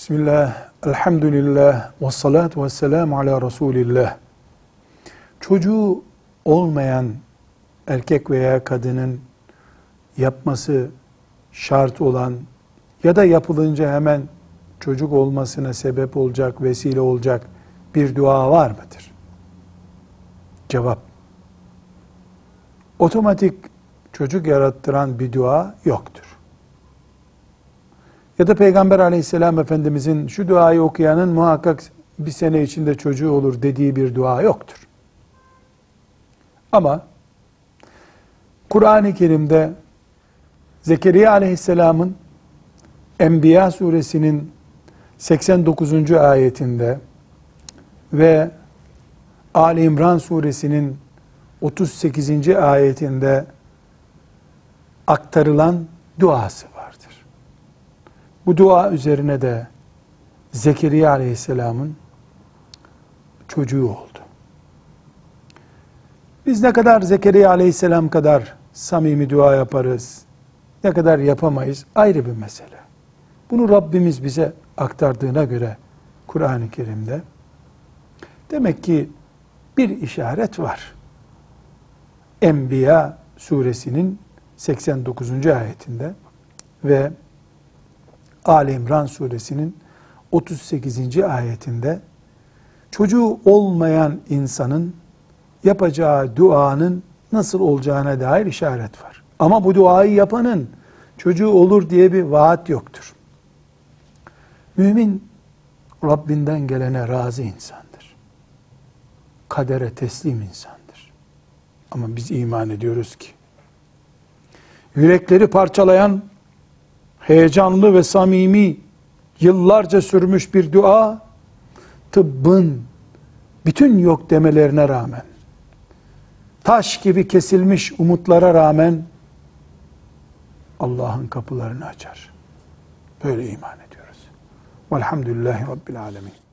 Bismillah, elhamdülillah, ve salatu ve selamu ala Resulillah. Çocuğu olmayan erkek veya kadının yapması şart olan ya da yapılınca hemen çocuk olmasına sebep olacak, vesile olacak bir dua var mıdır? Cevap. Otomatik çocuk yarattıran bir dua yoktur. Ya da Peygamber aleyhisselam efendimizin şu duayı okuyanın muhakkak bir sene içinde çocuğu olur dediği bir dua yoktur. Ama Kur'an-ı Kerim'de Zekeriya aleyhisselamın Enbiya suresinin 89. ayetinde ve Ali İmran suresinin 38. ayetinde aktarılan duası vardır. Bu dua üzerine de Zekeriya aleyhisselamın çocuğu oldu. Biz ne kadar Zekeriya aleyhisselam kadar samimi dua yaparız, ne kadar yapamayız ayrı bir mesele. Bunu Rabbimiz bize aktardığına göre Kur'an-ı Kerim'de demek ki bir işaret var. Enbiya suresinin 89. ayetinde ve Ali İmran suresinin 38. ayetinde çocuğu olmayan insanın yapacağı duanın nasıl olacağına dair işaret var. Ama bu duayı yapanın çocuğu olur diye bir vaat yoktur. Mümin Rabbinden gelene razı insandır. Kadere teslim insandır. Ama biz iman ediyoruz ki yürekleri parçalayan heyecanlı ve samimi yıllarca sürmüş bir dua tıbbın bütün yok demelerine rağmen taş gibi kesilmiş umutlara rağmen Allah'ın kapılarını açar. Böyle iman ediyoruz. Velhamdülillahi Rabbil Alemin.